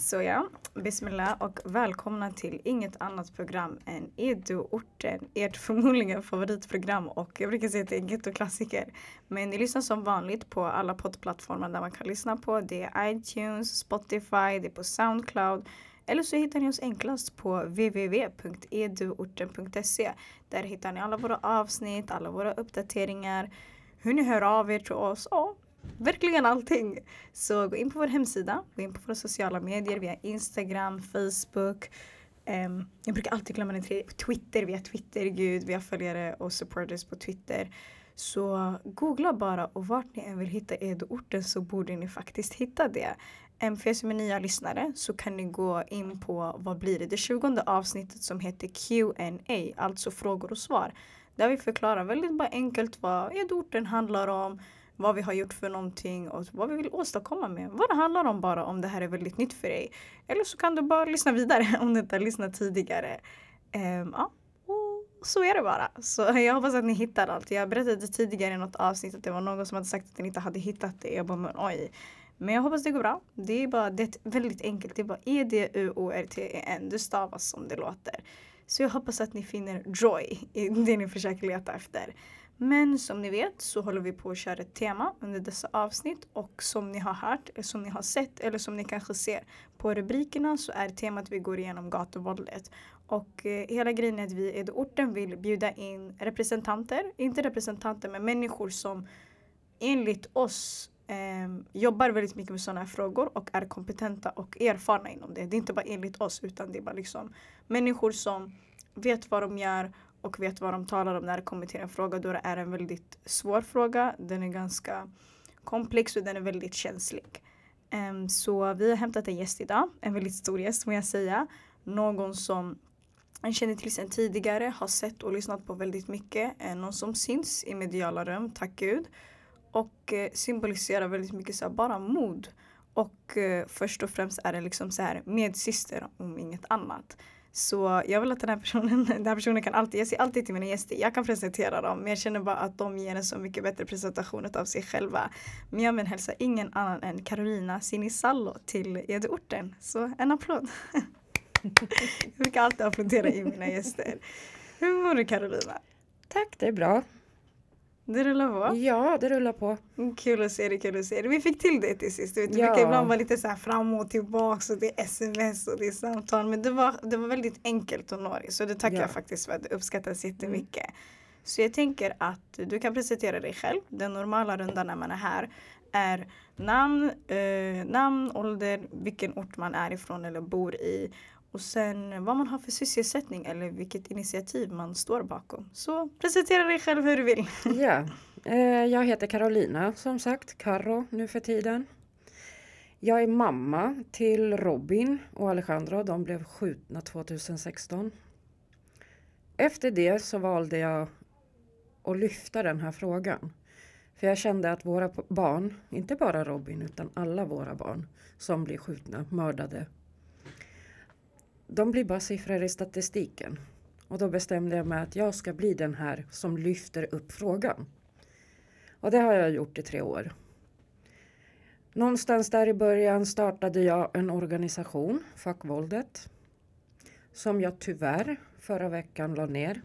Så ja, bismillah och välkomna till inget annat program än Edu-orten, ert förmodligen favoritprogram och jag brukar säga att det är en gettoklassiker. Men ni lyssnar som vanligt på alla poddplattformar där man kan lyssna på. Det är iTunes, Spotify, det är på Soundcloud. Eller så hittar ni oss enklast på www.eduorten.se. Där hittar ni alla våra avsnitt, alla våra uppdateringar, hur ni hör av er till oss. och verkligen allting. Så gå in på vår hemsida, gå in på våra sociala medier via Instagram, Facebook. Um, jag brukar alltid glömma den tredje, Twitter, via Twitter, gud, vi har följare och supporters på Twitter. Så googla bara och vart ni än vill hitta Edo-orten så borde ni faktiskt hitta det. Um, för er som är nya lyssnare så kan ni gå in på, vad blir det, det tjugonde avsnittet som heter Q&A, alltså frågor och svar. Där vi förklarar väldigt bara enkelt vad Edo-orten handlar om, vad vi har gjort för någonting och vad vi vill åstadkomma med. Vad det handlar om bara om det här är väldigt nytt för dig. Eller så kan du bara lyssna vidare om du inte har lyssnat tidigare. Um, ja, och så är det bara. Så jag hoppas att ni hittar allt. Jag berättade tidigare i något avsnitt att det var någon som hade sagt att den inte hade hittat det. Jag bara men oj. Men jag hoppas det går bra. Det är bara det är väldigt enkelt. Det är bara E-D-U-O-R-T-E-N. Det stavas som det låter. Så jag hoppas att ni finner joy i det ni försöker leta efter. Men som ni vet så håller vi på att köra ett tema under dessa avsnitt och som ni har hört, eller som ni har sett eller som ni kanske ser på rubrikerna så är temat vi går igenom gatuvåldet. Och eh, hela grejen är att vi i orten vill bjuda in representanter, inte representanter men människor som enligt oss eh, jobbar väldigt mycket med sådana här frågor och är kompetenta och erfarna inom det. Det är inte bara enligt oss utan det är bara liksom människor som vet vad de gör och vet vad de talar om när det kommer till en fråga då det är en väldigt svår fråga. Den är ganska komplex och den är väldigt känslig. Um, så vi har hämtat en gäst idag, en väldigt stor gäst må jag säga. Någon som jag känner till sedan tidigare, har sett och lyssnat på väldigt mycket. Eh, någon som syns i mediala rum, tack gud. Och eh, symboliserar väldigt mycket så här, bara mod. Och eh, först och främst är det liksom så här medsyster om inget annat. Så jag vill att den här personen, den här personen kan alltid, jag säger alltid till mina gäster, jag kan presentera dem men jag känner bara att de ger en så mycket bättre presentation av sig själva. Men jag vill hälsa ingen annan än Carolina Sinisallo till Edeorten. Så en applåd. jag brukar alltid applådera in mina gäster. Hur mår du Carolina? Tack, det är bra. Det rullar på? Ja, det rullar på. Kul att se dig, kul att se dig. Vi fick till det till sist. Du vet, ja. brukar ibland vara lite så här fram och tillbaks och det är sms och det är samtal. Men det var, det var väldigt enkelt nå dig. Så det tackar ja. jag faktiskt för. Det uppskattas jättemycket. Mm. Så jag tänker att du kan presentera dig själv. Den normala rundan när man är här är namn, eh, namn, ålder, vilken ort man är ifrån eller bor i och sen vad man har för sysselsättning eller vilket initiativ man står bakom. Så presentera dig själv hur du vill. Ja, eh, jag heter Carolina som sagt, Carro nu för tiden. Jag är mamma till Robin och Alejandro. De blev skjutna 2016. Efter det så valde jag att lyfta den här frågan. För jag kände att våra barn, inte bara Robin utan alla våra barn som blir skjutna, mördade de blir bara siffror i statistiken. Och då bestämde jag mig att jag ska bli den här som lyfter upp frågan. Och det har jag gjort i tre år. Någonstans där i början startade jag en organisation, Fuck våldet. Som jag tyvärr förra veckan la ner.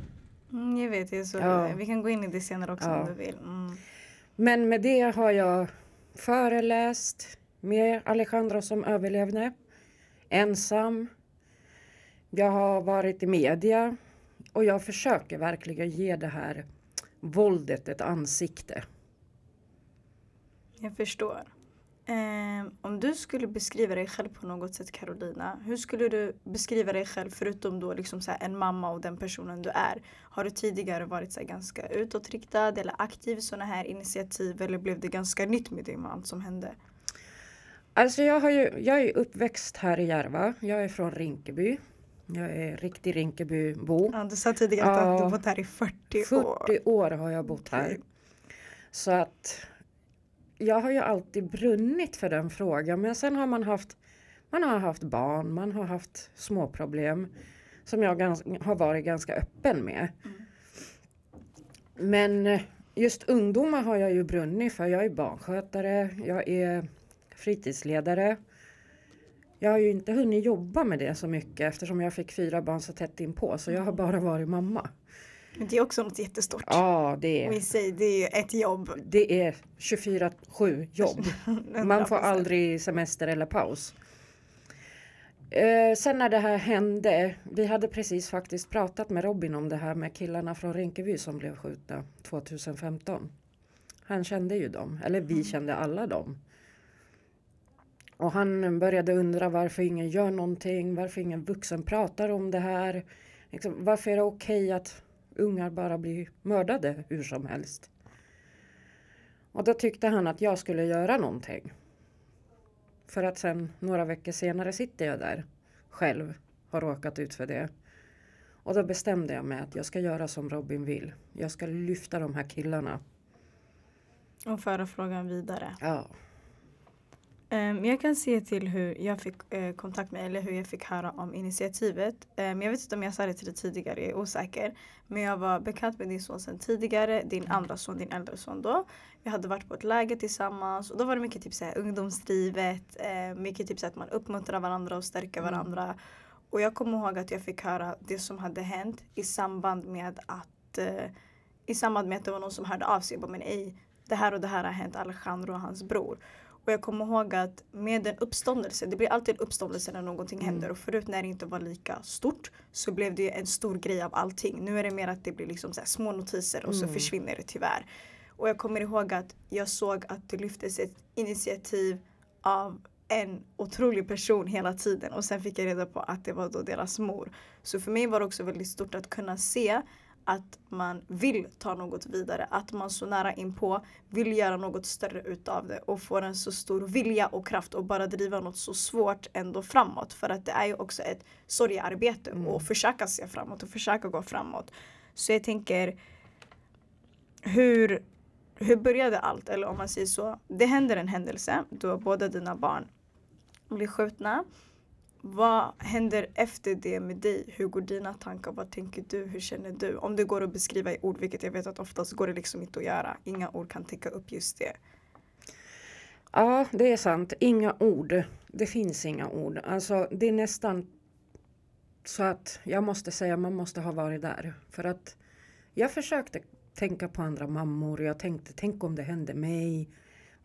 Mm, jag vet, så ja. vi kan gå in i det senare också ja. om du vill. Mm. Men med det har jag föreläst med Alejandro som överlevde. Ensam, jag har varit i media och jag försöker verkligen ge det här våldet ett ansikte. Jag förstår. Eh, om du skulle beskriva dig själv på något sätt Carolina, hur skulle du beskriva dig själv förutom då liksom så en mamma och den personen du är? Har du tidigare varit så ganska utåtriktad eller aktiv i sådana här initiativ eller blev det ganska nytt med med allt som hände? Alltså jag, har ju, jag är uppväxt här i Järva. Jag är från Rinkeby. Jag är riktig Rinkebybo. Ja, du sa tidigare ja, att du bott här i 40 år. 40 år har jag bott här. Så att jag har ju alltid brunnit för den frågan. Men sen har man haft, man har haft barn, man har haft små problem som jag har varit ganska öppen med. Mm. Men just ungdomar har jag ju brunnit för. Jag är barnskötare, jag är fritidsledare. Jag har ju inte hunnit jobba med det så mycket eftersom jag fick fyra barn så tätt inpå så jag har bara varit mamma. Men det är också något jättestort. Ja, det Och i är, sig, det är ett jobb. det är 24-7 jobb. Man får 100%. aldrig semester eller paus. Eh, sen när det här hände, vi hade precis faktiskt pratat med Robin om det här med killarna från Rinkeby som blev skjutna 2015. Han kände ju dem, eller vi kände alla dem. Och han började undra varför ingen gör någonting, varför ingen vuxen pratar om det här. Liksom, varför är det okej att ungar bara blir mördade hur som helst? Och då tyckte han att jag skulle göra någonting. För att sen några veckor senare sitter jag där själv, har råkat ut för det. Och då bestämde jag mig att jag ska göra som Robin vill. Jag ska lyfta de här killarna. Och föra frågan vidare. Ja. Um, jag kan se till hur jag fick eh, kontakt med, eller hur jag fick höra om initiativet. Um, jag vet inte om jag sa det till dig tidigare, jag är osäker. Men jag var bekant med din son sedan tidigare, din andra son, din äldre son då. Vi hade varit på ett läger tillsammans och då var det mycket typ såhär ungdomsdrivet, eh, mycket typ såhär att man uppmuntrar varandra och stärker Mm. varandra. Och jag kommer ihåg att jag fick höra det som hade hänt i samband med att eh, i samband med att det var någon som hörde av sig och bara men ej, det här och det här har hänt Alejandro och hans bror. Och jag kommer ihåg att med en uppståndelse, det blir alltid en uppståndelse när någonting Mm. händer och förut när det inte var lika stort så blev det en stor grej av allting. Nu är det mer att det blir liksom så små notiser och så Mm. försvinner det tyvärr. Och jag kommer ihåg att jag såg att det lyftes ett initiativ av en otrolig person hela tiden och sen fick jag reda på att det var då deras mor. Så för mig var det också väldigt stort att kunna se att man vill ta något vidare, att man så nära inpå vill göra något större utav det och får en så stor vilja och kraft och bara driva något så svårt ändå framåt. För att det är ju också ett sorgearbete Mm. och försöka se framåt och försöka gå framåt. Så jag tänker hur, hur började allt? Eller om man säger så, det händer en händelse då båda dina barn blir skjutna. Vad händer efter det med dig? Hur går dina tankar? Vad tänker du? Hur känner du? Om det går att beskriva i ord, vilket jag vet att oftast går det liksom inte att göra. Inga ord kan täcka upp just det. Ja, det är sant. Inga ord. Det finns inga ord. Alltså, det är nästan så att jag måste säga man måste ha varit där. För att jag försökte tänka på andra mammor. Jag tänkte, tänk om det hände mig.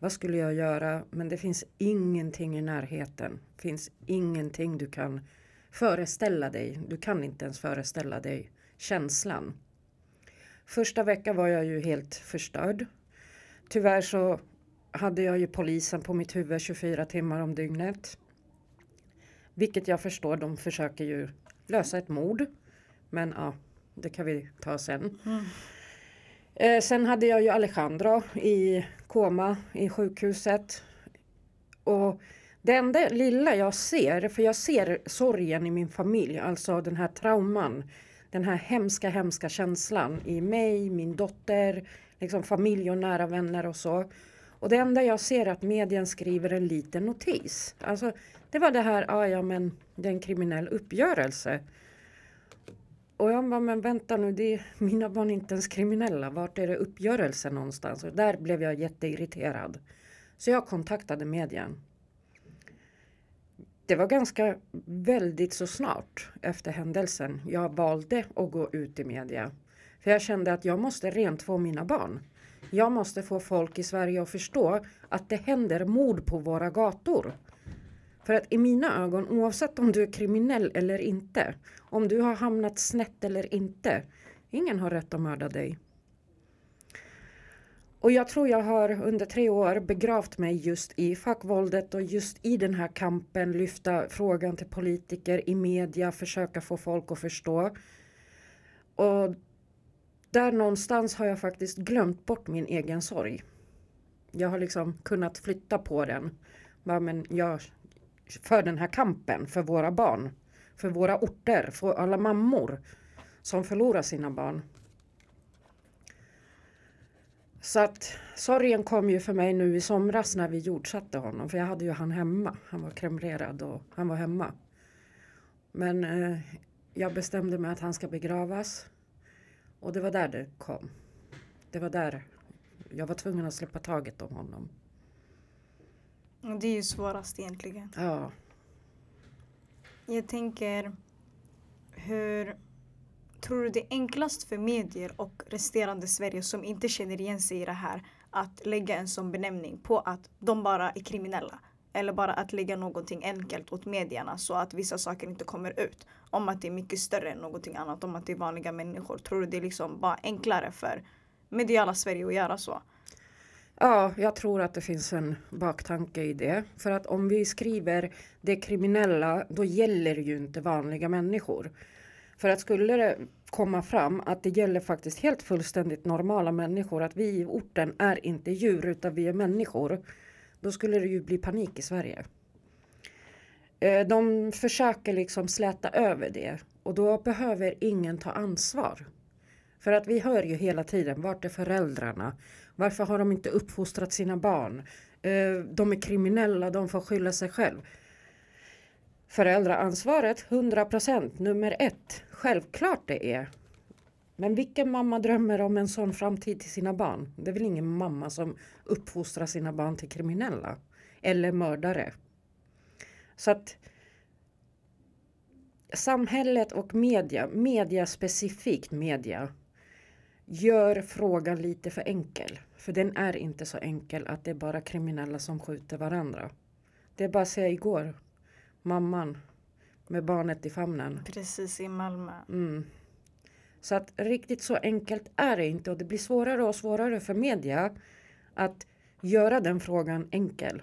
Vad skulle jag göra? Men det finns ingenting i närheten. Det finns ingenting du kan föreställa dig. Du kan inte ens föreställa dig känslan. Första veckan var jag ju helt förstörd. Tyvärr så hade jag ju polisen på mitt huvud 24 timmar om dygnet. Vilket jag förstår, de försöker ju lösa ett mord. Men ja, det kan vi ta sen. Eh, sen hade jag ju Alejandro i koma i sjukhuset. Och det enda lilla jag ser, för jag ser sorgen i min familj, alltså den här trauman. Den här hemska, hemska känslan i mig, min dotter, liksom familj och nära vänner och så. Och det enda jag ser är att medien skriver en liten notis. Alltså, det var det här, ah, ja men det är en kriminell uppgörelse. Och jag bara, men vänta nu, det är, mina barn är inte ens kriminella. Vart är det uppgörelse någonstans? Och där blev jag jätteirriterad. Så jag kontaktade medien. Det var ganska väldigt så snart efter händelsen jag valde att gå ut i media. För jag kände att jag måste rent få mina barn. Jag måste få folk i Sverige att förstå att det händer mord på våra gator. För att i mina ögon, oavsett om du är kriminell eller inte, om du har hamnat snett eller inte, ingen har rätt att mörda dig. Och jag tror jag har under tre år begravt mig just i fackvåldet och just i den här kampen, lyfta frågan till politiker i media, försöka få folk att förstå. Och där någonstans har jag faktiskt glömt bort min egen sorg. Jag har liksom kunnat flytta på den. Bara, Men jag, för den här kampen, för våra barn, för våra orter, för alla mammor som förlorar sina barn. Så att sorgen kom ju för mig nu i somras när vi jordsatte honom. För jag hade ju han hemma. Han var kremlerad och han var hemma. Men eh, jag bestämde mig att han ska begravas. Och det var där det kom. Det var där jag var tvungen att släppa taget om honom. Det är ju svårast egentligen. Ja. Jag tänker hur tror du det är enklast för medier och resterande Sverige som inte känner igen sig i det här att lägga en sån benämning på att de bara är kriminella? Eller bara att lägga någonting enkelt åt medierna så att vissa saker inte kommer ut. Om att det är mycket större än någonting annat, om att det är vanliga människor. Tror du det är liksom bara enklare för mediala Sverige att göra så? Ja, jag tror att det finns en baktanke i det. För att om vi skriver det kriminella, då gäller det ju inte vanliga människor. För att skulle det komma fram att det gäller faktiskt helt fullständigt normala människor, att vi i orten är inte djur utan vi är människor, då skulle det ju bli panik i Sverige. Eh, de försöker liksom släta över det och då behöver ingen ta ansvar. För att vi hör ju hela tiden, vart är föräldrarna? Varför har de inte uppfostrat sina barn? Eh, de är kriminella, de får skylla sig själv. Föräldraansvaret 100% nummer ett. Självklart det är. Men vilken mamma drömmer om en sån framtid till sina barn? Det är väl ingen mamma som uppfostrar sina barn till kriminella eller mördare. Så att samhället och media, media specifikt media, gör frågan lite för enkel. För den är inte så enkel att det är bara kriminella som skjuter varandra. Det är bara att säga igår, mamman med barnet i famnen. Precis i Malmö. Mm. Så att riktigt så enkelt är det inte och det blir svårare och svårare för media att göra den frågan enkel.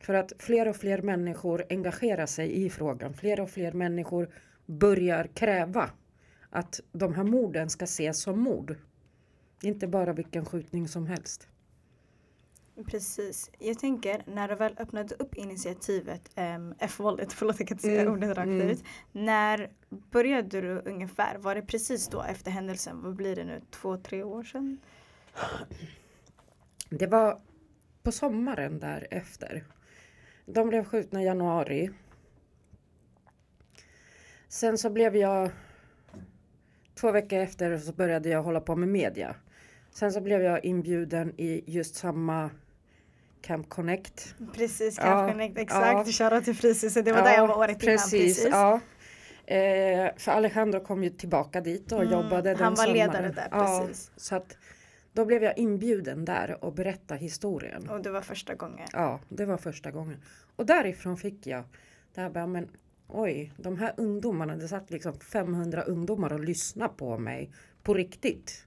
För att fler och fler människor engagerar sig i frågan. Fler och fler människor börjar kräva att de här morden ska ses som mord. Inte bara vilken skjutning som helst. Precis. Jag tänker när du väl öppnade upp initiativet um, F-våldet, förlåt jag kan inte säga Mm, ordet rakt mm. ut. När började du ungefär? Var det precis då efter händelsen? Vad blir det nu? Två, tre år sedan? Det var på sommaren därefter. De blev skjutna i januari. Sen så blev jag... Två veckor efter så började jag hålla på med media. Sen så blev jag inbjuden i just samma Camp Connect. Precis, Ja, Camp Connect, exakt. ja. Shoutout till Fryshuset, det var där jag var året innan. Precis. Ja. Eh, för Alejandro kom ju tillbaka dit och Mm, jobbade den han var sommaren. ledare där, Ja, precis. så att då blev jag inbjuden där och berätta historien. Och det var första gången. Ja, det var första gången. Och därifrån fick jag det här men oj, de här ungdomarna, det satt liksom 500 ungdomar och lyssnade på mig på riktigt.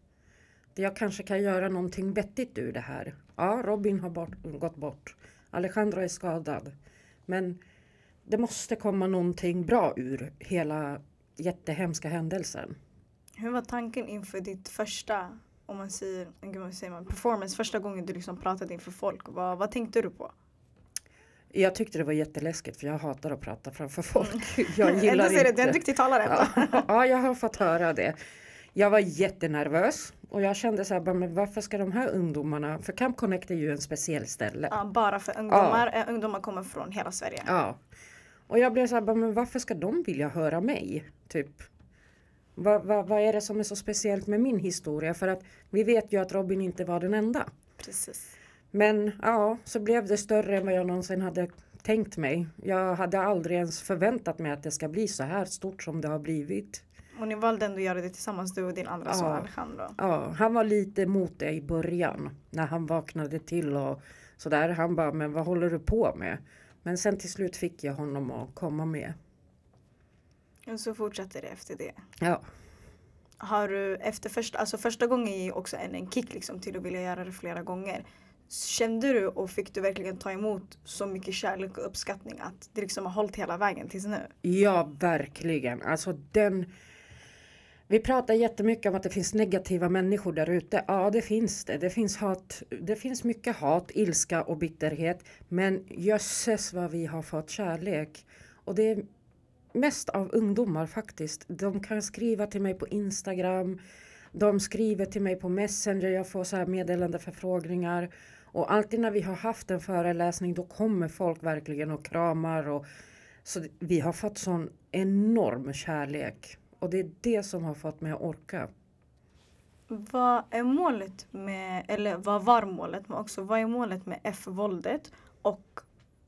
Jag kanske kan göra någonting vettigt ur det här. Ja, Robin har bort, gått bort. Alejandro är skadad. Men det måste komma någonting bra ur hela jättehemska händelsen. Hur var tanken inför ditt första, om man säger, vad säger man, performance, första gången du liksom pratade inför folk? Vad, vad tänkte du på? Jag tyckte det var jätteläskigt för jag hatar att prata framför folk. Jag gillar Ändå inte. du är en duktig talare. Ja, ja, jag har fått höra det. Jag var jättenervös och jag kände så här, bara, men varför ska de här ungdomarna, för Camp Connect är ju en speciell ställe. Ja, bara för ungdomar. Eh, Ungdomar kommer från hela Sverige. Ja. Och jag blev så här, bara, men varför ska de vilja höra mig? Typ. Vad vad- vad är det som är så speciellt med min historia? För att vi vet ju att Robin inte var den enda. Precis. Men ja, så blev det större än vad jag någonsin hade tänkt mig. Jag hade aldrig ens förväntat mig att det ska bli så här stort som det har blivit. Och ni valde ändå att göra det tillsammans, du och din andra son Ja. Alejandro. Ja, han var lite emot det i början när han vaknade till och sådär. Han bara, men vad håller du på med? Men sen till slut fick jag honom att komma med. Och så fortsatte det efter det. Ja, Har du efter första, alltså första gången är ju också en, en kick liksom till att vilja göra det flera gånger. Kände du och fick du verkligen ta emot så mycket kärlek och uppskattning att det liksom har hållit hela vägen tills nu? ja verkligen. Alltså den... Vi pratar jättemycket om att det finns negativa människor där ute. Ja, det finns det. Det finns hat. Det finns mycket hat, ilska och bitterhet. Men jösses vad vi har fått kärlek. Och det är mest av ungdomar faktiskt. De kan skriva till mig på Instagram. De skriver till mig på Messenger. Jag får så här meddelande förfrågningar. Och alltid när vi har haft en föreläsning då kommer folk verkligen och kramar. Och, så vi har fått sån enorm kärlek. Och det är det som har fått mig att orka. Vad är målet med, eller vad var målet, men också vad är målet med F-våldet och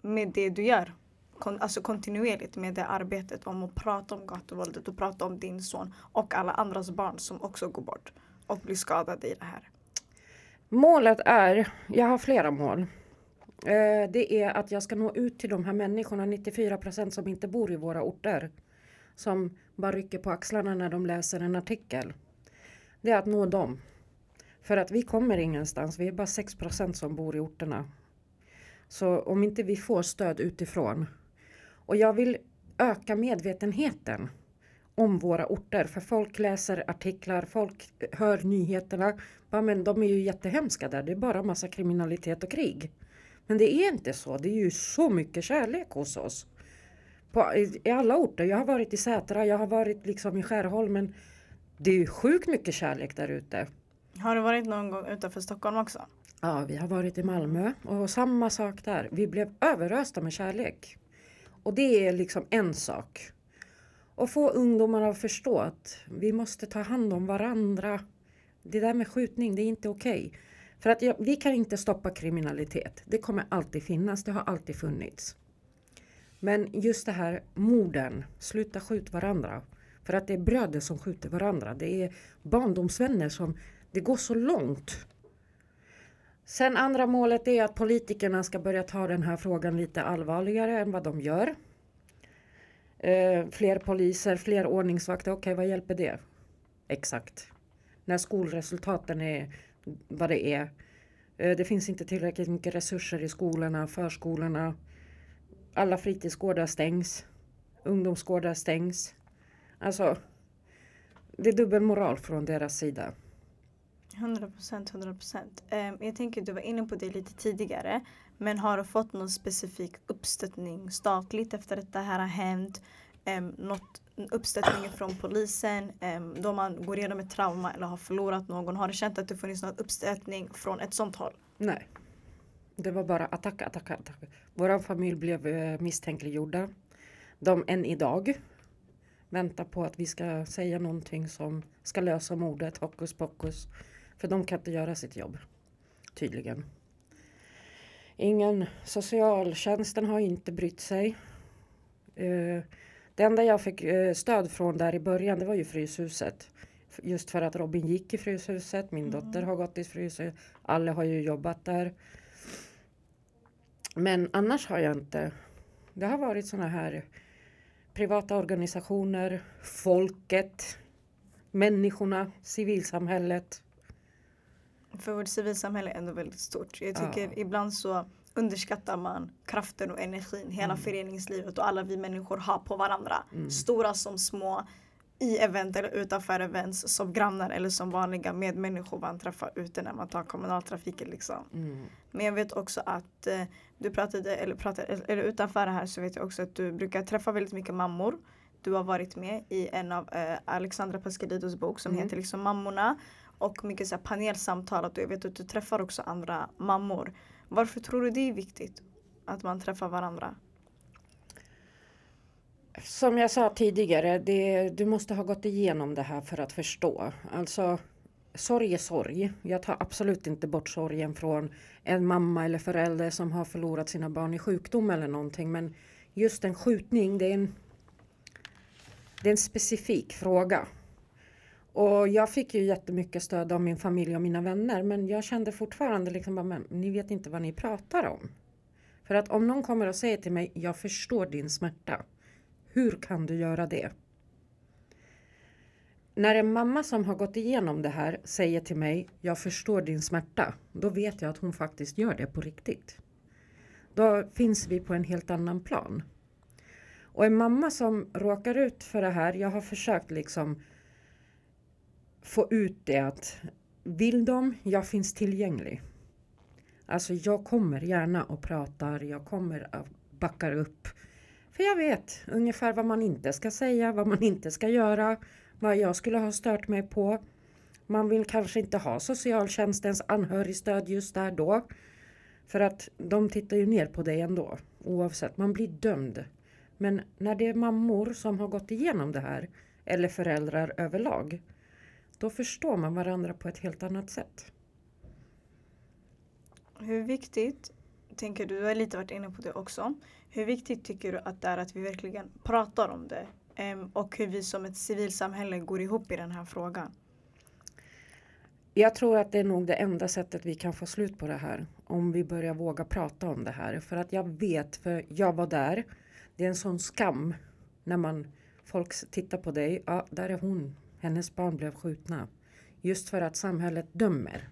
med det du gör kon, alltså kontinuerligt med det arbetet om att prata om gatuvåldet och prata om din son och alla andras barn som också går bort och blir skadade i det här? Målet är, jag har flera mål. Eh, det är att jag ska nå ut till de här människorna, 94 procent som inte bor i våra orter. Som bara rycker på axlarna när de läser en artikel. Det är att nå dem. För att vi kommer ingenstans, vi är bara 6 som bor i orterna. Så om inte vi får stöd utifrån. Och jag vill öka medvetenheten om våra orter. För folk läser artiklar, folk hör nyheterna. Ja, men de är ju jättehemska där, det är bara massa kriminalitet och krig. Men det är inte så, det är ju så mycket kärlek hos oss. På, i, alla orter, jag har varit i Sätra, jag har varit liksom i Skärholmen. Det är ju sjukt mycket kärlek där ute. Har du varit någon gång utanför Stockholm också? Ja, vi har varit i Malmö och samma sak där. Vi blev överösta med kärlek. Och det är liksom en sak. Och få ungdomarna att förstå att vi måste ta hand om varandra. Det där med skjutning, det är inte okej. Okay. För att ja, vi kan inte stoppa kriminalitet. Det kommer alltid finnas, det har alltid funnits. Men just det här morden, sluta skjut varandra. För att det är bröder som skjuter varandra. Det är barndomsvänner som, det går så långt. Sen andra målet är att politikerna ska börja ta den här frågan lite allvarligare än vad de gör. Eh, fler poliser, fler ordningsvakter, okej okay, vad hjälper det? Exakt. När skolresultaten är vad det är. Eh, det finns inte tillräckligt mycket resurser i skolorna, förskolorna. Alla fritidsgårdar stängs. Ungdomsgårdar stängs. Alltså, det är dubbelmoral från deras sida. 100 procent, 100 procent. Ehm, jag tänker du var inne på det lite tidigare. Men har du fått någon specifik uppstöttning statligt efter att det här har hänt? Um, något uppstöttning från polisen um, då man går igenom ett trauma eller har förlorat någon? Har du känt att det funnits någon uppstöttning från ett sånt håll? Nej. Det var bara attack, attack, attack. Vår familj blev uh, misstänkliggjorda. De än idag väntar på att vi ska säga någonting som ska lösa mordet, hokus pokus. För de kan inte göra sitt jobb. Tydligen. Ingen, socialtjänsten har inte brytt sig. Uh, det enda jag fick uh, stöd från där i början det var ju Fryshuset. Just för att Robin gick i Fryshuset, min mm. dotter har gått i Fryshuset, alla har ju jobbat där. Men annars har jag inte. Det har varit såna här privata organisationer, folket, människorna, civilsamhället. För vårt civilsamhälle är ändå väldigt stort. Jag tycker ja. ibland så underskattar man kraften och energin hela mm. föreningslivet och alla vi människor har på varandra. Mm. Stora som små i event eller utanför events som grannar eller som vanliga medmänniskor man träffar ute när man tar kommunaltrafiken liksom. Mm. Men jag vet också att eh, du pratade, eller pratade, eller utanför det här så vet jag också att du brukar träffa väldigt mycket mammor. Du har varit med i en av eh, Alexandra Pascalidos bok som mm. heter liksom Mammorna och mycket så här panelsamtal. Att jag vet att du träffar också andra mammor. Varför tror du det är viktigt att man träffar varandra? Som jag sa tidigare, det, du måste ha gått igenom det här för att förstå. Alltså, sorg är sorg. Jag tar absolut inte bort sorgen från en mamma eller förälder som har förlorat sina barn i sjukdom eller någonting. Men just en skjutning, det är en, det är en specifik fråga. Och jag fick ju jättemycket stöd av min familj och mina vänner men jag kände fortfarande liksom att ni vet inte vad ni pratar om. För att om någon kommer och säger till mig, jag förstår din smärta. Hur kan du göra det? När en mamma som har gått igenom det här säger till mig, jag förstår din smärta. Då vet jag att hon faktiskt gör det på riktigt. Då finns vi på en helt annan plan. Och en mamma som råkar ut för det här, jag har försökt liksom få ut det att vill de, jag finns tillgänglig. Alltså jag kommer gärna och pratar, jag kommer och backar upp. För jag vet ungefär vad man inte ska säga, vad man inte ska göra, vad jag skulle ha stört mig på. Man vill kanske inte ha socialtjänstens anhörigstöd just där då. För att de tittar ju ner på dig ändå, oavsett. Man blir dömd. Men när det är mammor som har gått igenom det här, eller föräldrar överlag, då förstår man varandra på ett helt annat sätt. Hur viktigt, tänker du, du har lite varit inne på det också. Hur viktigt tycker du att det är att vi verkligen pratar om det? Och hur vi som ett civilsamhälle går ihop i den här frågan? Jag tror att det är nog det enda sättet vi kan få slut på det här. Om vi börjar våga prata om det här. För att jag vet, för jag var där. Det är en sån skam när man folk tittar på dig. Ja, där är hon. Hennes barn blev skjutna. Just för att samhället dömer.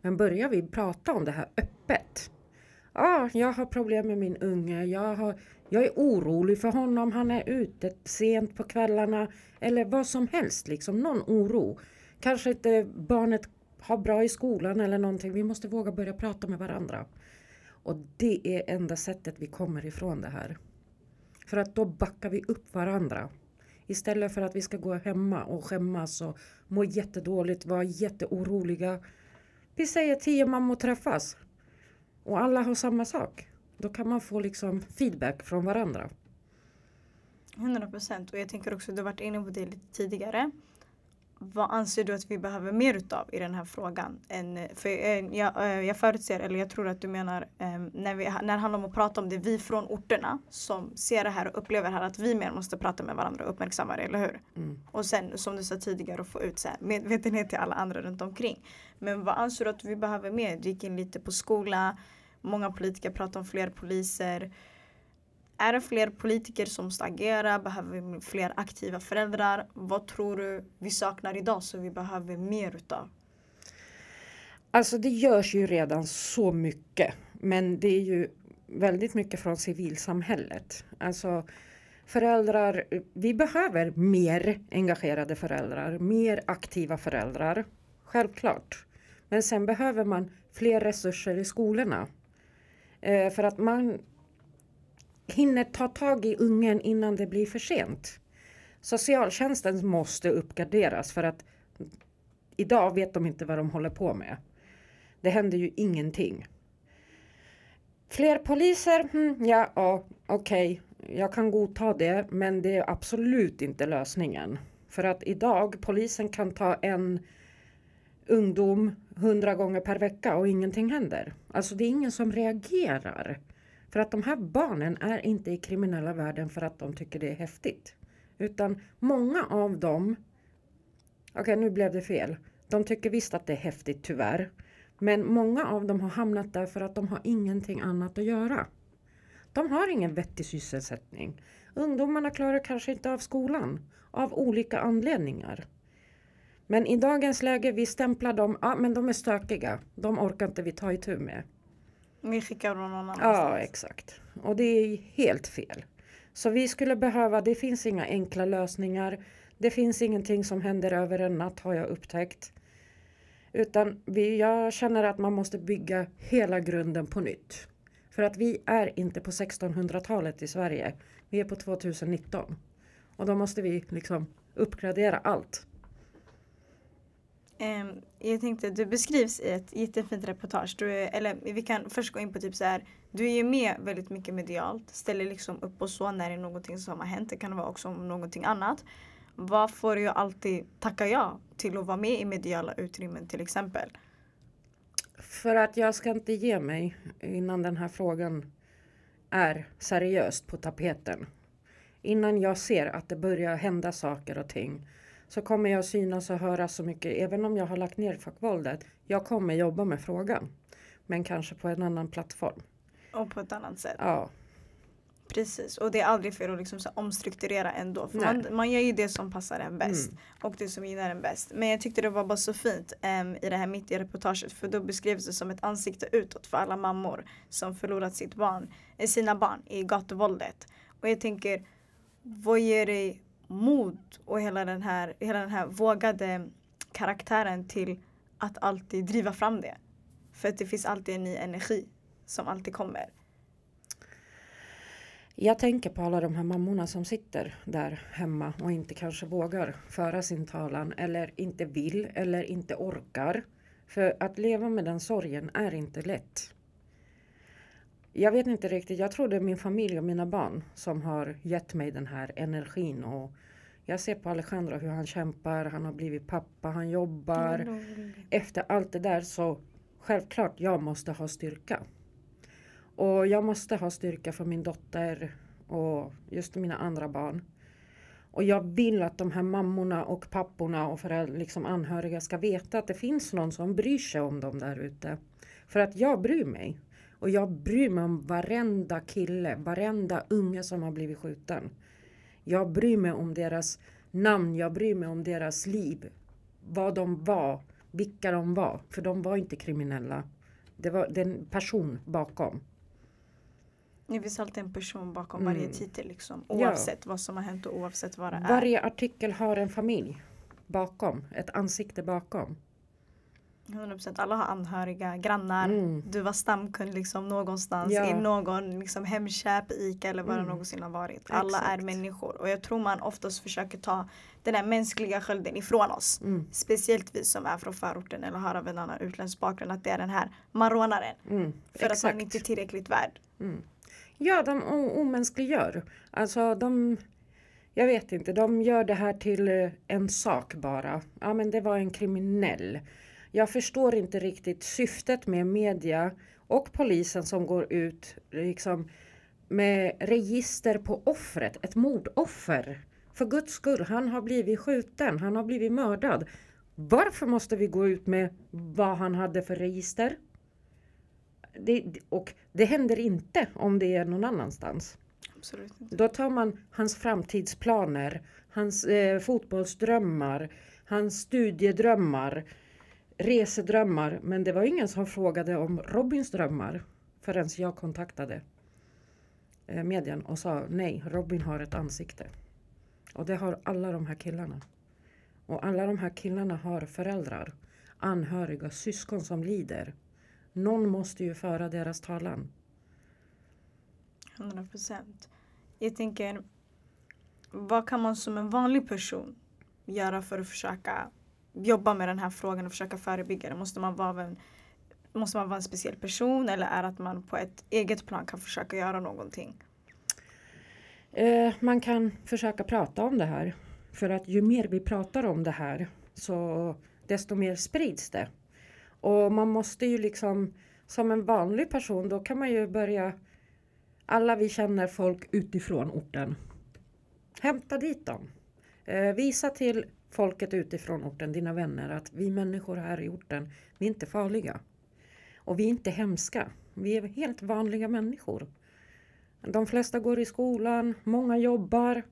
Men börjar vi prata om det här öppet ah, jag har problem med min unge. Jag, har, jag är orolig för honom. Han är ute sent på kvällarna. Eller vad som helst, liksom någon oro. Kanske inte barnet har bra i skolan eller någonting. Vi måste våga börja prata med varandra. Och det är enda sättet vi kommer ifrån det här. För att då backar vi upp varandra. Istället för att vi ska gå hemma och skämmas och må jättedåligt, vara jätteoroliga. Vi säger tio mammor träffas. Och alla har samma sak. Då kan man få liksom feedback från varandra. 100 procent. Och jag tänker också, du har varit inne på det lite tidigare. Vad anser du att vi behöver mer utav i den här frågan? Än, för eh, jag, eh, jag förutser, eller jag tror att du menar eh, när, vi, när det handlar om att prata om det, vi från orterna som ser det här och upplever det här att vi mer måste prata med varandra och uppmärksamma det, eller hur? Mm. Och sen som du sa tidigare att få ut så här, medvetenhet till alla andra runt omkring. Men vad anser du att vi behöver mer? Du gick in lite på skola, många politiker pratar om fler poliser. Är det fler politiker som ska agera? Behöver vi fler aktiva föräldrar? Vad tror du vi saknar idag som vi behöver mer utav? Alltså det görs ju redan så mycket. Men det är ju väldigt mycket från civilsamhället. Alltså föräldrar, vi behöver mer engagerade föräldrar, mer aktiva föräldrar. Självklart. Men sen behöver man fler resurser i skolorna. Eh, för att man hinner ta tag i ungen innan det blir för sent. Socialtjänsten måste uppgraderas för att idag vet de inte vad de håller på med. Det händer ju ingenting. Fler poliser? Mm, ja, ja okej. Okay. Jag kan godta det, men det är absolut inte lösningen. För att idag, polisen kan ta en ungdom hundra gånger per vecka och ingenting händer. Alltså det är ingen som reagerar. För att de här barnen är inte i kriminella världen för att de tycker det är häftigt. Utan många av dem, okej okay, nu blev det fel. De tycker visst att det är häftigt tyvärr. Men många av dem har hamnat där för att de har ingenting annat att göra. De har ingen vettig sysselsättning. Ungdomarna klarar kanske inte av skolan av olika anledningar. Men i dagens läge, vi stämplar dem, ja men de är stökiga. De orkar inte vi ta itu med. Vi skickar dem någon annanstans. Ja, exakt. Och det är helt fel. Så vi skulle behöva, det finns inga enkla lösningar. Det finns ingenting som händer över en natt har jag upptäckt. Utan vi, jag känner att man måste bygga hela grunden på nytt. För att vi är inte på 1600-talet i Sverige. Vi är på 2019. Och då måste vi liksom uppgradera allt. Um, jag tänkte, du beskrivs i ett jättefint reportage. Du är, eller vi kan först gå in på typ så här. Du är ju med väldigt mycket medialt. Ställer liksom upp och så när det är någonting som har hänt. Det kan vara också om någonting annat. Vad får du alltid tacka ja till att vara med i mediala utrymmen till exempel? För att jag ska inte ge mig innan den här frågan är seriöst på tapeten. Innan jag ser att det börjar hända saker och ting så kommer jag synas och höra så mycket. Även om jag har lagt ner fackvåldet. Jag kommer jobba med frågan. Men kanske på en annan plattform. Och på ett annat sätt. Ja. Precis, och det är aldrig fel att liksom så omstrukturera ändå. För man, man gör ju det som passar en bäst. Mm. Och det som gynnar en bäst. Men jag tyckte det var bara så fint um, i det här mitt i reportaget. För då beskrevs det som ett ansikte utåt för alla mammor som förlorat sitt barn, sina barn i gatuvåldet. Och jag tänker, vad ger dig mod och hela den här, hela den här vågade karaktären till att alltid driva fram det. För att det finns alltid en ny energi som alltid kommer. Jag tänker på alla de här mammorna som sitter där hemma och inte kanske vågar föra sin talan eller inte vill eller inte orkar. För att leva med den sorgen är inte lätt. Jag vet inte riktigt, jag tror det är min familj och mina barn som har gett mig den här energin och jag ser på Alejandro hur han kämpar, han har blivit pappa, han jobbar. Mm. Efter allt det där så självklart jag måste ha styrka. Och jag måste ha styrka för min dotter och just mina andra barn. Och jag vill att de här mammorna och papporna och föräldrar, liksom anhöriga ska veta att det finns någon som bryr sig om dem där ute. För att jag bryr mig. Och jag bryr mig om varenda kille, varenda unge som har blivit skjuten. Jag bryr mig om deras namn, jag bryr mig om deras liv. Vad de var, vilka de var. För de var inte kriminella. Det var en person bakom. Det finns alltid en person bakom Mm. varje titel liksom. Oavsett vad som har hänt och oavsett vad det är. Varje artikel har en familj bakom, ett ansikte bakom. 100% alla har anhöriga, grannar. Mm. Du var stamkund liksom någonstans Ja. i någon liksom Hemköp, Ica eller vad det Mm. någonsin har varit. Alla är Exakt. människor och jag tror man oftast försöker ta den där mänskliga skölden ifrån oss. Mm. Speciellt vi som är från förorten eller har av en annan utländsk bakgrund att det är den här man. Mm. För att Exakt. man inte är tillräckligt värd. Mm. Ja, de omänskliggör. Alltså de... Jag vet inte, de gör det här till en sak bara. Ja men det var en kriminell. Jag förstår inte riktigt syftet med media och polisen som går ut liksom med register på offret, ett mordoffer. För guds skull, han har blivit skjuten, han har blivit mördad. Varför måste vi gå ut med vad han hade för register? Det, och det händer inte om det är någon annanstans. Absolut inte. Då tar man hans framtidsplaner, hans eh, fotbollsdrömmar, hans studiedrömmar, resedrömmar. Men det var ingen som frågade om Robins drömmar förrän jag kontaktade eh, medien och sa nej, Robin har ett ansikte. Och det har alla de här killarna. Och alla de här killarna har föräldrar, anhöriga, syskon som lider. Någon måste ju föra deras talan. 100 procent. Jag tänker, vad kan man som en vanlig person göra för att försöka jobba med den här frågan och försöka förebygga det? Måste man vara en, måste man vara en speciell person eller är det att man på ett eget plan kan försöka göra någonting? Eh, man kan försöka prata om det här. För att ju mer vi pratar om det här så desto mer sprids det. Och man måste ju liksom som en vanlig person då kan man ju börja alla vi känner folk utifrån orten. Hämta dit dem. Eh, visa till folket utifrån orten, dina vänner, att vi människor här i orten, vi är inte farliga. Och vi är inte hemska. Vi är helt vanliga människor. De flesta går i skolan, många jobbar,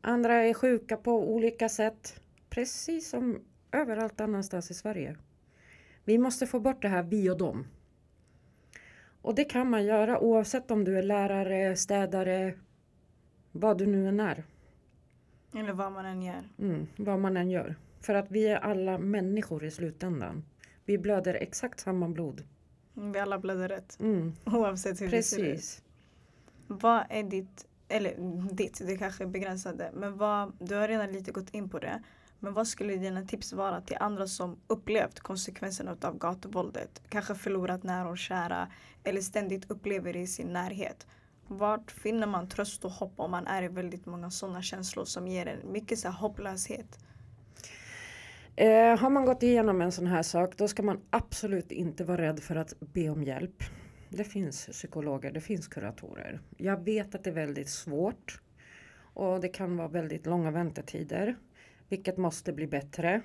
andra är sjuka på olika sätt. Precis som överallt annanstans i Sverige. Vi måste få bort det här vi och dem. Och det kan man göra oavsett om du är lärare, städare, vad du nu än är. Eller vad man än gör. Mm, vad man än gör. För att vi är alla människor i slutändan. Vi blöder exakt samma blod. Vi alla blöder rätt. Mm, Oavsett hur det ser ut. precis. Vad är ditt, eller ditt, det kanske är begränsade, men vad, du har redan lite gått in på det. Men vad skulle dina tips vara till andra som upplevt konsekvenserna av gatuvåldet? Kanske förlorat nära och kära eller ständigt upplever det i sin närhet. Vart finner man tröst och hopp om man är i väldigt många sådana känslor som ger en mycket så här hopplöshet? Eh, har man gått igenom en sån här sak då ska man absolut inte vara rädd för att be om hjälp. Det finns psykologer, det finns kuratorer. Jag vet att det är väldigt svårt och det kan vara väldigt långa väntetider, vilket måste bli bättre.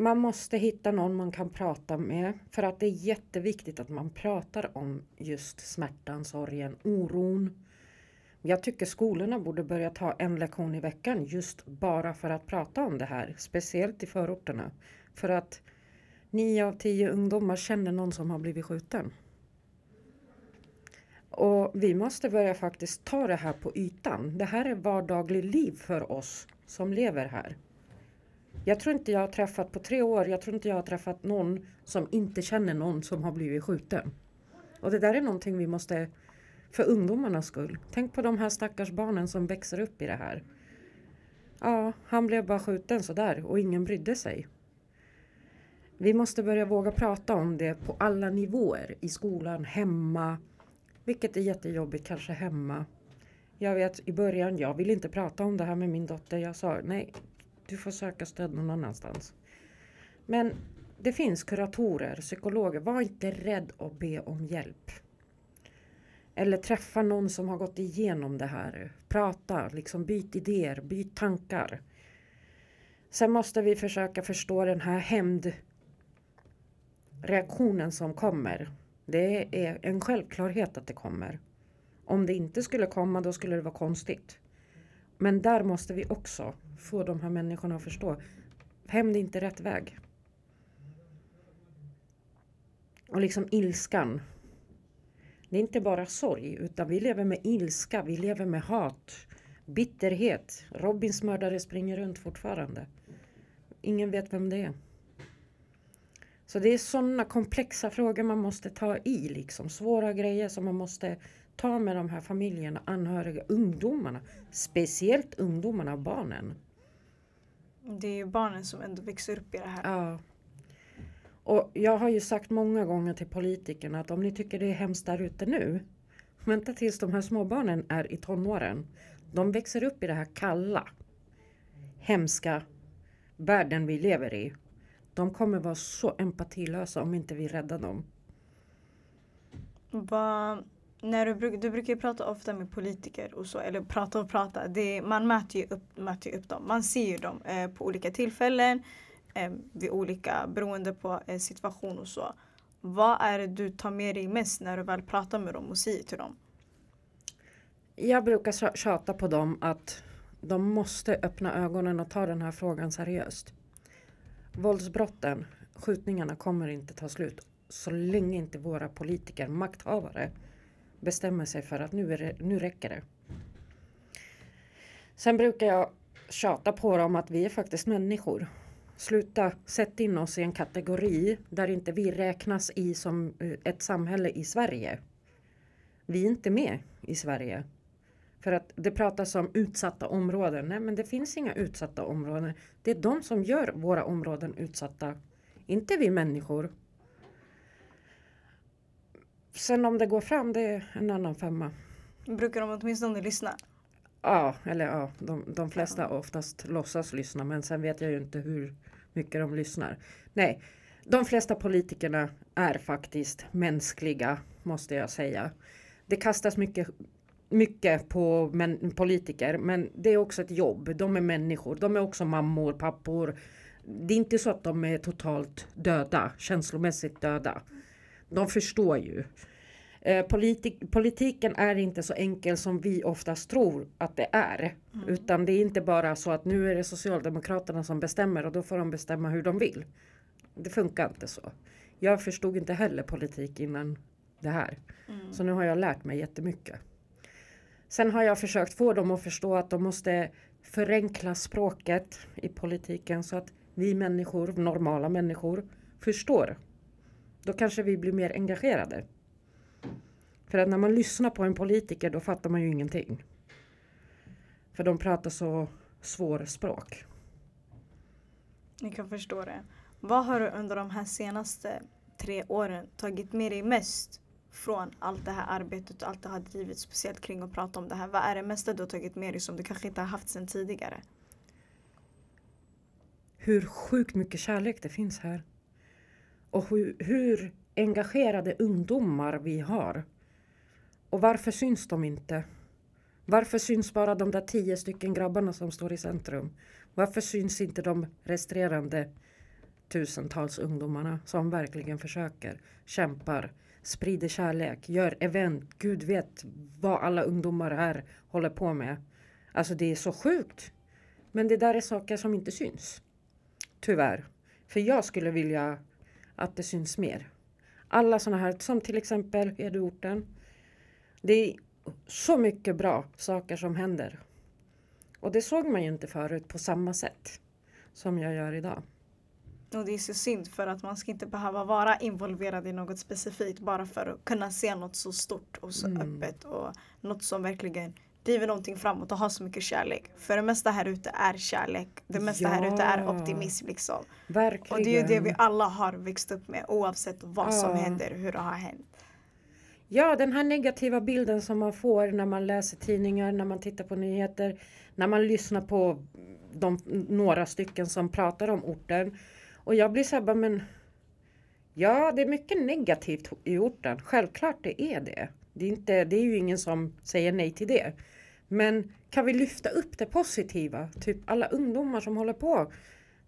Man måste hitta någon man kan prata med för att det är jätteviktigt att man pratar om just smärtan, sorgen, oron. Jag tycker skolorna borde börja ta en lektion i veckan just bara för att prata om det här, speciellt i förorterna. För att nio av tio ungdomar känner någon som har blivit skjuten. Och vi måste börja faktiskt ta det här på ytan. Det här är vardagligt liv för oss som lever här. Jag tror inte jag har träffat på tre år, jag tror inte jag har träffat någon som inte känner någon som har blivit skjuten. Och det där är någonting vi måste, för ungdomarnas skull. Tänk på de här stackars barnen som växer upp i det här. Ja, han blev bara skjuten sådär och ingen brydde sig. Vi måste börja våga prata om det på alla nivåer. I skolan, hemma. Vilket är jättejobbigt kanske hemma. Jag vet i början, jag vill inte prata om det här med min dotter. Jag sa nej, du får söka stöd någon annanstans. Men det finns kuratorer, psykologer. Var inte rädd att be om hjälp. Eller träffa någon som har gått igenom det här. Prata, liksom byt idéer, byt tankar. Sen måste vi försöka förstå den här hämndreaktionen som kommer. Det är en självklarhet att det kommer. Om det inte skulle komma då skulle det vara konstigt. Men där måste vi också få de här människorna att förstå. Hämnd är inte rätt väg. Och liksom ilskan. Det är inte bara sorg utan vi lever med ilska, vi lever med hat, bitterhet. Robins mördare springer runt fortfarande. Ingen vet vem det är. Så det är sådana komplexa frågor man måste ta i, liksom svåra grejer som man måste ta med de här familjerna, anhöriga, ungdomarna. Speciellt ungdomarna och barnen. Det är ju barnen som ändå växer upp i det här. Ja. Och jag har ju sagt många gånger till politikerna att om ni tycker det är hemskt där ute nu, vänta tills de här småbarnen är i tonåren. De växer upp i det här kalla, hemska världen vi lever i. De kommer vara så empatilösa om inte vi räddar dem. Vad, när du, du brukar ju prata ofta med politiker och så, eller prata och prata. Det, man möter ju upp, möter ju upp dem. Man ser ju dem eh, på olika tillfällen, eh, vid olika, beroende på eh, situation och så. Vad är det du tar med dig mest när du väl pratar med dem och säger till dem? Jag brukar tjata på dem att de måste öppna ögonen och ta den här frågan seriöst. Våldsbrotten, skjutningarna kommer inte ta slut så länge inte våra politiker, makthavare bestämmer sig för att nu, är det, nu räcker det. Sen brukar jag tjata på dem att vi är faktiskt människor. Sluta sätta in oss i en kategori där inte vi räknas i som eh, ett samhälle i Sverige. Vi är inte med i Sverige. För att det pratas om utsatta områden. Nej men det finns inga utsatta områden. Det är de som gör våra områden utsatta. Inte vi människor. Sen om det går fram det är en annan femma. Brukar de åtminstone lyssna? Ja, eller ja, de, de flesta oftast låtsas lyssna men sen vet jag ju inte hur mycket de lyssnar. Nej, de flesta politikerna är faktiskt mänskliga måste jag säga. Det kastas mycket mycket på men, politiker men det är också ett jobb. De är människor. De är också mammor, pappor. Det är inte så att de är totalt döda, känslomässigt döda. De förstår ju. Eh, politik, politiken är inte så enkel som vi oftast tror att det är. Mm. Utan det är inte bara så att nu är det Socialdemokraterna som bestämmer och då får de bestämma hur de vill. Det funkar inte så. Jag förstod inte heller politik innan det här. Mm. Så nu har jag lärt mig jättemycket. Sen har jag försökt få dem att förstå att de måste förenkla språket i politiken så att vi människor, normala människor, förstår. Då kanske vi blir mer engagerade. För att när man lyssnar på en politiker då fattar man ju ingenting. För de pratar så svår språk. Ni kan förstå det. Vad har du under de här senaste tre åren tagit med dig mest från allt det här arbetet och allt det har drivits speciellt kring att prata om det här? Vad är det mesta du har tagit med dig som du kanske inte har haft sedan tidigare? Hur sjukt mycket kärlek det finns här. Och hur, hur engagerade ungdomar vi har. Och varför syns de inte? Varför syns bara de där tio stycken grabbarna som står i centrum? Varför syns inte de resterande tusentals ungdomarna som verkligen försöker, kämpar, sprider kärlek, gör event. Gud vet vad alla ungdomar här håller på med. Alltså det är så sjukt. Men det där är saker som inte syns. Tyvärr. För jag skulle vilja att det syns mer. Alla sådana här, som till exempel Eduorten. Det är så mycket bra saker som händer. Och det såg man ju inte förut på samma sätt som jag gör idag. Och det är så synd för att man ska inte behöva vara involverad i något specifikt bara för att kunna se något så stort och så mm. öppet och något som verkligen driver någonting framåt och har så mycket kärlek. För det mesta här ute är kärlek. Det mesta ja. här ute är optimism liksom. Verkligen. Och det är ju det vi alla har växt upp med oavsett vad ja. som händer, hur det har hänt. Ja, den här negativa bilden som man får när man läser tidningar, när man tittar på nyheter, när man lyssnar på de, några stycken som pratar om orten och jag blir såhär, men ja, det är mycket negativt i orten. Självklart det är det. Det är, inte, det är ju ingen som säger nej till det. Men kan vi lyfta upp det positiva? Typ alla ungdomar som håller på.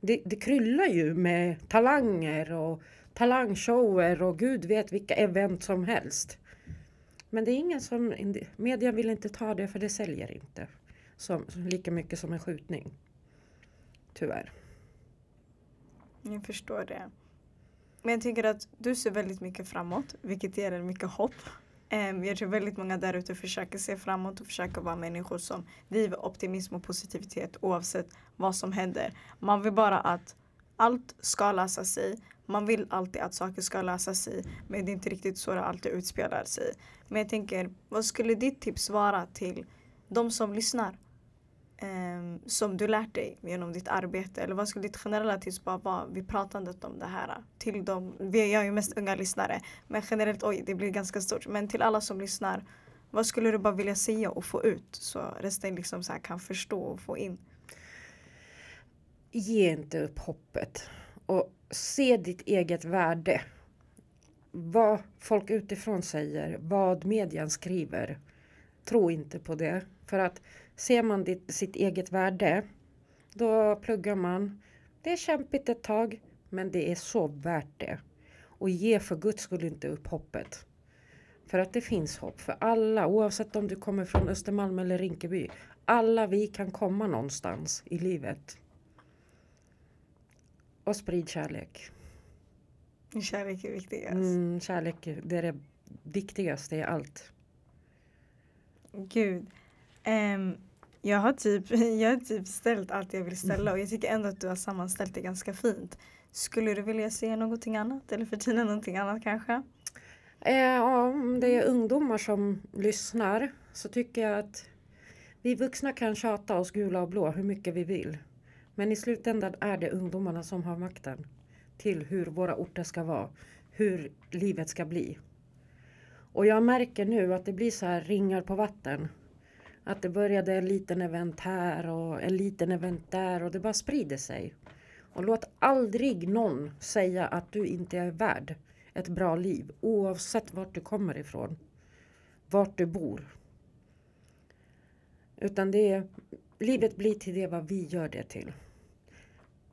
Det, det kryllar ju med talanger och talangshower och gud vet vilka event som helst. Men det är ingen som, media vill inte ta det för det säljer inte. Som, lika mycket som en skjutning. Tyvärr. Jag förstår det. Men jag tycker att du ser väldigt mycket framåt, vilket ger en mycket hopp. Ehm, jag tror väldigt många där ute försöker se framåt och försöker vara människor som driver optimism och positivitet oavsett vad som händer. Man vill bara att allt ska lösa sig. Man vill alltid att saker ska lösa sig men det är inte riktigt så det alltid utspelar sig. Men jag tänker, vad skulle ditt tips vara till de som lyssnar? Eh, som du lärt dig genom ditt arbete? Eller vad skulle ditt generella tips vara vid pratandet om det här? Till dem, vi är ju mest unga lyssnare, men generellt, oj det blir ganska stort. Men till alla som lyssnar, vad skulle du bara vilja säga och få ut så resten liksom så kan förstå och få in? Ge inte upp hoppet och se ditt eget värde. Vad folk utifrån säger, vad medien skriver. Tro inte på det. För att ser man ditt, sitt eget värde, då pluggar man. Det är kämpigt ett tag, men det är så värt det. Och ge för guds skull inte upp hoppet. För att det finns hopp för alla, oavsett om du kommer från Östermalm eller Rinkeby. Alla vi kan komma någonstans i livet. Och sprid kärlek. Kärlek är viktigast. Mm, kärlek det är det viktigaste i allt. Gud. Um, jag, har typ, jag har typ ställt allt jag vill ställa och jag tycker ändå att du har sammanställt det ganska fint. Skulle du vilja säga någonting annat eller förtina någonting annat kanske? Eh, om det är ungdomar som lyssnar så tycker jag att vi vuxna kan tjata oss gula och blå hur mycket vi vill. Men i slutändan är det ungdomarna som har makten till hur våra orter ska vara, hur livet ska bli. Och jag märker nu att det blir så här ringar på vatten. Att det började en liten event här och en liten event där och det bara sprider sig. Och låt aldrig någon säga att du inte är värd ett bra liv oavsett vart du kommer ifrån. Vart du bor. Utan det är, livet blir till det vad vi gör det till.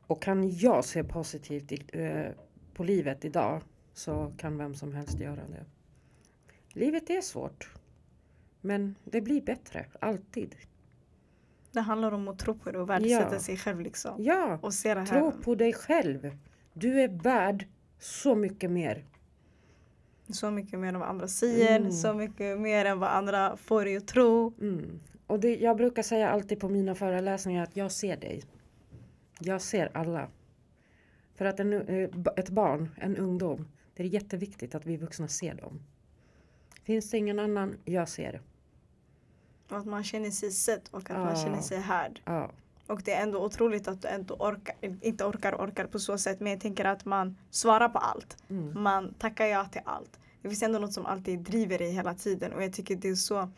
Och kan jag se positivt eh, på livet idag så kan vem som helst göra det. Livet är svårt. Men det blir bättre, alltid. Det handlar om att tro på det och värdesätta ja. sig själv liksom. Ja, och se det här. tro på dig själv. Du är värd så mycket mer. Så mycket mer än vad andra säger, mm. så mycket mer än vad andra får dig att tro. Mm. Och det, jag brukar säga alltid på mina föreläsningar att jag ser dig. Jag ser alla. För att en, eh, ett barn, en ungdom, det är jätteviktigt att vi vuxna ser dem. Finns det ingen annan, jag ser. Och att man känner sig sedd och att ja. man känner sig hörd. Ja. Och det är ändå otroligt att du ändå orkar, inte orkar orkar på så sätt men jag tänker att man svarar på allt. Mm. Man tackar ja till allt. Det finns ändå något som alltid driver dig hela tiden och jag tycker det är så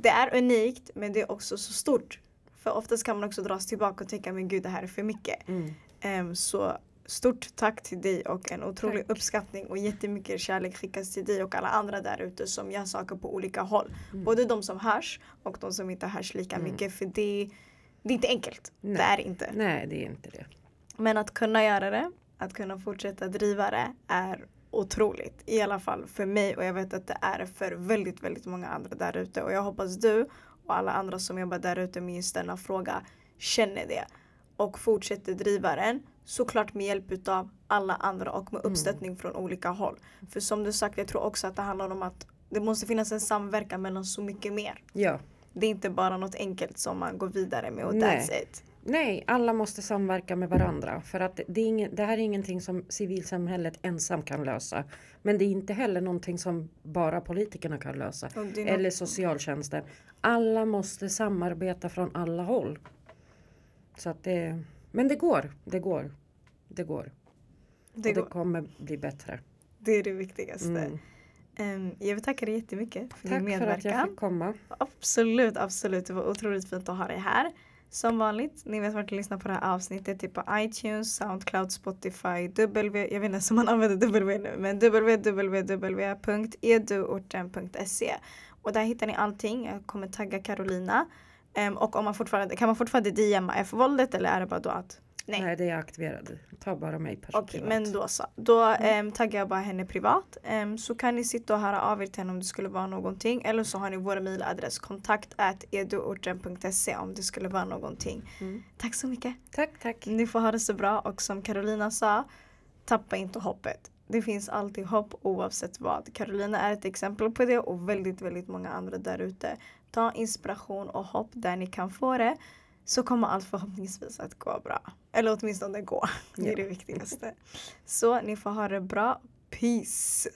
Det är unikt men det är också så stort. För oftast kan man också dras tillbaka och tänka men gud det här är för mycket. Mm. Um, så stort tack till dig och en otrolig tack. uppskattning och jättemycket kärlek skickas till dig och alla andra där ute som gör saker på olika håll. Mm. Både de som hörs och de som inte hörs lika mm. mycket för det, det är inte enkelt. Nej. Det är inte. Nej, det är inte det. Men att kunna göra det, att kunna fortsätta driva det är otroligt. I alla fall för mig och jag vet att det är för väldigt, väldigt många andra där ute och jag hoppas du och alla andra som jobbar där ute med just denna fråga känner det och fortsätter driva den såklart med hjälp utav alla andra och med uppstöttning mm. från olika håll. För som du sagt, jag tror också att det handlar om att det måste finnas en samverkan mellan så mycket mer. Ja. Det är inte bara något enkelt som man går vidare med och Nej. that's it. Nej, alla måste samverka med varandra. För att det, är ingen, det här är ingenting som civilsamhället ensam kan lösa. Men det är inte heller någonting som bara politikerna kan lösa. Eller socialtjänsten. Alla måste samarbeta från alla håll. Så att det, men det går, det går, det går. Det, och går. det kommer bli bättre. Det är det viktigaste. Mm. Um, jag vill tacka dig jättemycket för Tack din medverkan. Tack för att jag fick komma. Absolut, absolut. Det var otroligt fint att ha dig här. Som vanligt, ni vet vart ni lyssnar på det här avsnittet. Typ på iTunes, Soundcloud, Spotify, W, jag vet inte ens om man använder W nu, men www.eduorten.se. Och där hittar ni allting. Jag kommer tagga Carolina. Um, och om man fortfarande, kan man fortfarande DMa F-våldet eller är det bara då att Nej. Nej, det är aktiverat. Ta bara mig Okej, okay, men då så. Då um, taggar jag bara henne privat. Um, så kan ni sitta och höra av er till henne om det skulle vara någonting. Eller så har ni vår mailadress kontakt eduorten.se om det skulle vara någonting. Mm. Tack så mycket. Tack, tack. Ni får ha det så bra och som Carolina sa, tappa inte hoppet. Det finns alltid hopp oavsett vad. Carolina är ett exempel på det och väldigt, väldigt många andra där ute. Ta inspiration och hopp där ni kan få det så kommer allt förhoppningsvis att gå bra. Eller åtminstone gå. Det är det viktigaste. Så ni får ha det bra. Peace!